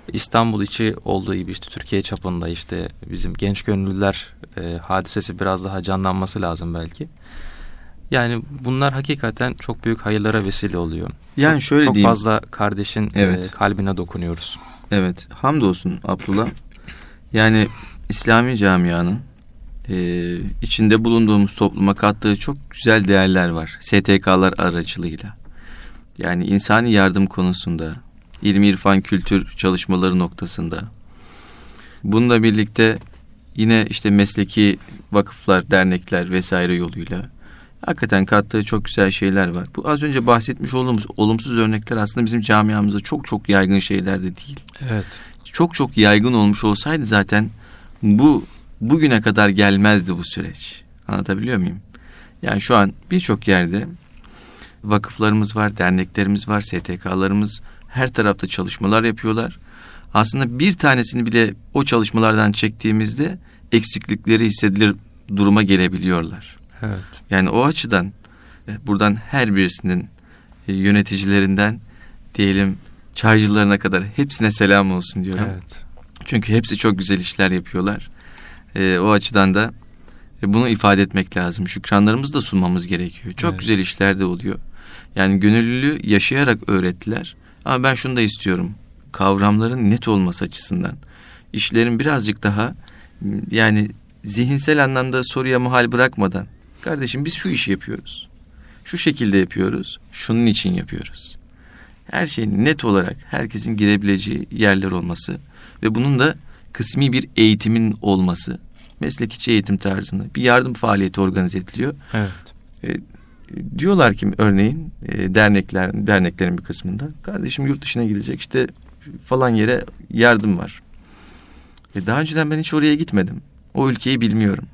İstanbul içi olduğu gibi işte Türkiye çapında işte bizim genç gönüllüler e, hadisesi biraz daha canlanması lazım belki. Yani bunlar hakikaten çok büyük hayırlara vesile oluyor. Yani şöyle çok diyeyim. fazla kardeşin evet. e, kalbine dokunuyoruz. Evet. Hamdolsun Abdullah. Yani İslami camianın e, içinde bulunduğumuz topluma kattığı çok güzel değerler var. STK'lar aracılığıyla. Yani insani yardım konusunda, ilmi irfan kültür çalışmaları noktasında. Bununla birlikte yine işte mesleki vakıflar, dernekler vesaire yoluyla hakikaten kattığı çok güzel şeyler var. Bu az önce bahsetmiş olduğumuz olumsuz örnekler aslında bizim camiamızda çok çok yaygın şeyler de değil. Evet. Çok çok yaygın olmuş olsaydı zaten bu bugüne kadar gelmezdi bu süreç. Anlatabiliyor muyum? Yani şu an birçok yerde vakıflarımız var, derneklerimiz var, STK'larımız her tarafta çalışmalar yapıyorlar. Aslında bir tanesini bile o çalışmalardan çektiğimizde eksiklikleri hissedilir duruma gelebiliyorlar. Evet. Yani o açıdan e, buradan her birisinin e, yöneticilerinden diyelim çaycılarına kadar hepsine selam olsun diyorum. Evet. Çünkü hepsi çok güzel işler yapıyorlar. E, o açıdan da e, bunu ifade etmek lazım. Şükranlarımızı da sunmamız gerekiyor. Çok evet. güzel işler de oluyor. Yani gönüllülüğü yaşayarak öğrettiler. Ama ben şunu da istiyorum. Kavramların net olması açısından. işlerin birazcık daha yani zihinsel anlamda soruya muhal bırakmadan. Kardeşim biz şu işi yapıyoruz. Şu şekilde yapıyoruz. Şunun için yapıyoruz. Her şeyin net olarak herkesin girebileceği yerler olması ve bunun da kısmi bir eğitimin olması meslek eğitim tarzında bir yardım faaliyeti organize ediliyor. Evet. E, diyorlar ki örneğin e, dernekler derneklerin bir kısmında kardeşim yurt dışına gidecek işte falan yere yardım var. E, daha önceden ben hiç oraya gitmedim. O ülkeyi bilmiyorum.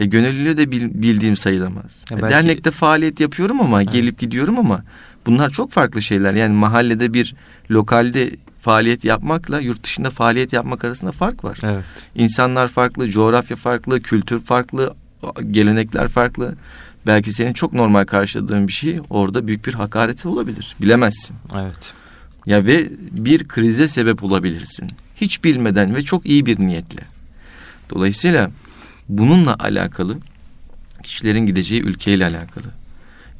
E, gönüllülüğü de bil, bildiğim sayılamaz. Ya E, belki- Dernekte faaliyet yapıyorum ama gelip gidiyorum ama bunlar çok farklı şeyler. Yani mahallede bir lokalde faaliyet yapmakla yurt dışında faaliyet yapmak arasında fark var. Evet. İnsanlar farklı, coğrafya farklı, kültür farklı, gelenekler farklı. Belki senin çok normal karşıladığın bir şey orada büyük bir hakareti olabilir. Bilemezsin. Evet. Ya ve bir krize sebep olabilirsin. Hiç bilmeden ve çok iyi bir niyetle. Dolayısıyla bununla alakalı kişilerin gideceği ülkeyle alakalı,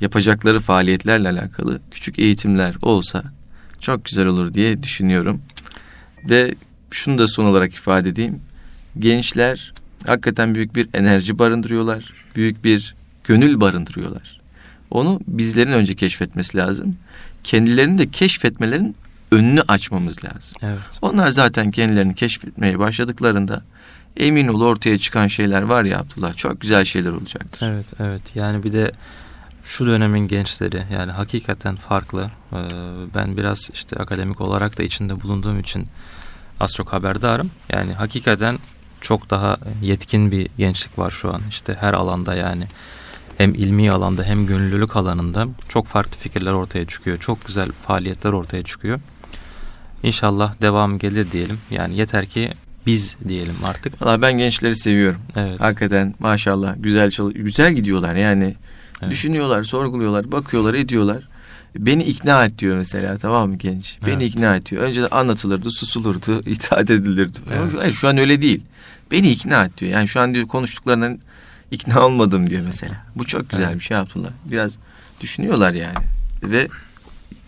yapacakları faaliyetlerle alakalı küçük eğitimler olsa çok güzel olur diye düşünüyorum. Ve şunu da son olarak ifade edeyim. Gençler hakikaten büyük bir enerji barındırıyorlar. Büyük bir gönül barındırıyorlar. Onu bizlerin önce keşfetmesi lazım. Kendilerini de keşfetmelerin önünü açmamız lazım. Evet. Onlar zaten kendilerini keşfetmeye başladıklarında emin ol ortaya çıkan şeyler var ya Abdullah çok güzel şeyler olacaktır. Evet, evet. Yani bir de şu dönemin gençleri yani hakikaten farklı. Ee, ben biraz işte akademik olarak da içinde bulunduğum için az çok haberdarım. Yani hakikaten çok daha yetkin bir gençlik var şu an. İşte her alanda yani hem ilmi alanda hem gönüllülük alanında çok farklı fikirler ortaya çıkıyor. Çok güzel faaliyetler ortaya çıkıyor. İnşallah devam gelir diyelim. Yani yeter ki biz diyelim artık. Valla ben gençleri seviyorum. Evet. Hakikaten maşallah güzel çalı güzel gidiyorlar yani. Evet. Düşünüyorlar, sorguluyorlar, bakıyorlar, ediyorlar. Beni ikna et diyor mesela tamam mı genç? Beni Evet. ikna et diyor. Önceden anlatılırdı, susulurdu, itaat edilirdi. Evet. Şu- Şu an öyle değil. Beni ikna et diyor. Yani şu an diyor konuştuklarından ikna olmadım diyor mesela. Bu çok güzel Evet. bir şey Abdullah. Biraz düşünüyorlar yani. Ve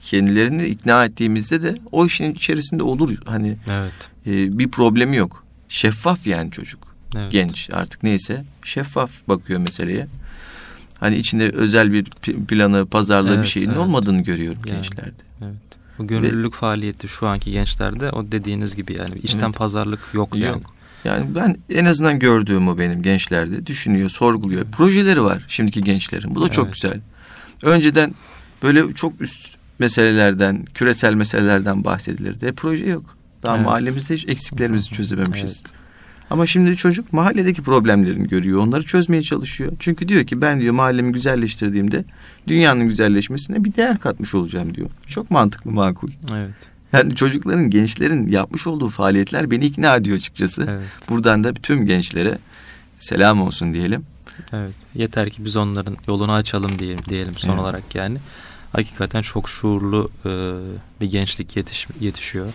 kendilerini ikna ettiğimizde de o işin içerisinde olur. Hani Evet. e, bir problemi yok. Şeffaf yani çocuk. evet. Genç artık neyse şeffaf bakıyor meseleye. Hani içinde özel bir planı, pazarlığı bir Evet, şeyin evet. olmadığını görüyorum Yani. gençlerde. Evet. Bu gönüllülük faaliyeti şu anki gençlerde o dediğiniz gibi yani içten Evet. pazarlık yok, yani. Yok. Yani ben en azından gördüğüm o benim gençlerde. Düşünüyor, sorguluyor. Projeleri var şimdiki gençlerin. Bu da çok Evet. güzel. Önceden böyle çok üst meselelerden, küresel meselelerden bahsedilirdi. E, proje yok. Daha Evet. mahallemizde hiç eksiklerimizi çözememişiz. Evet. Ama şimdi çocuk mahalledeki problemlerini görüyor. Onları çözmeye çalışıyor. Çünkü diyor ki ben diyor mahallemi güzelleştirdiğimde dünyanın güzelleşmesine bir değer katmış olacağım diyor. Çok mantıklı, makul. Evet. Yani çocukların, gençlerin yapmış olduğu faaliyetler beni ikna ediyor açıkçası. Evet. Buradan da tüm gençlere selam olsun diyelim. Evet. Yeter ki biz onların yolunu açalım diyelim, diyelim son Evet. olarak yani. Hakikaten çok şuurlu e, bir gençlik yetiş, yetişiyor.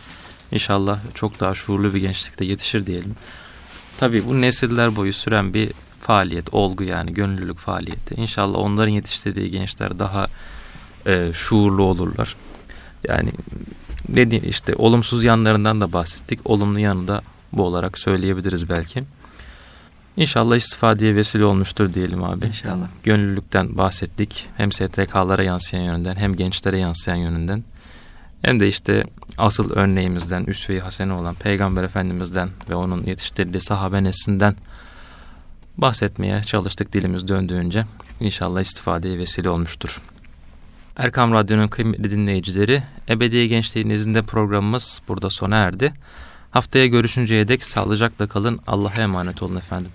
İnşallah çok daha şuurlu bir gençlik de yetişir diyelim. Tabii bu nesiller boyu süren bir faaliyet, olgu yani gönüllülük faaliyeti. İnşallah onların yetiştirdiği gençler daha e, şuurlu olurlar. Yani ne diyeyim işte olumsuz yanlarından da bahsettik. Olumlu yanı da bu olarak söyleyebiliriz belki. İnşallah istifadeye vesile olmuştur diyelim abi. İnşallah. Gönüllülükten bahsettik. Hem STK'lara yansıyan yönünden hem gençlere yansıyan yönünden. Hem de işte asıl örneğimizden, üsve-i hasene olan Peygamber Efendimiz'den ve onun yetiştirdiği sahabe neslinden bahsetmeye çalıştık dilimiz döndüğünce. İnşallah istifadeye vesile olmuştur. Erkam Radyo'nun kıymetli dinleyicileri, Ebedi Gençliğin izinde programımız burada sona erdi. Haftaya görüşünceye dek sağlıcakla kalın. Allah'a emanet olun efendim.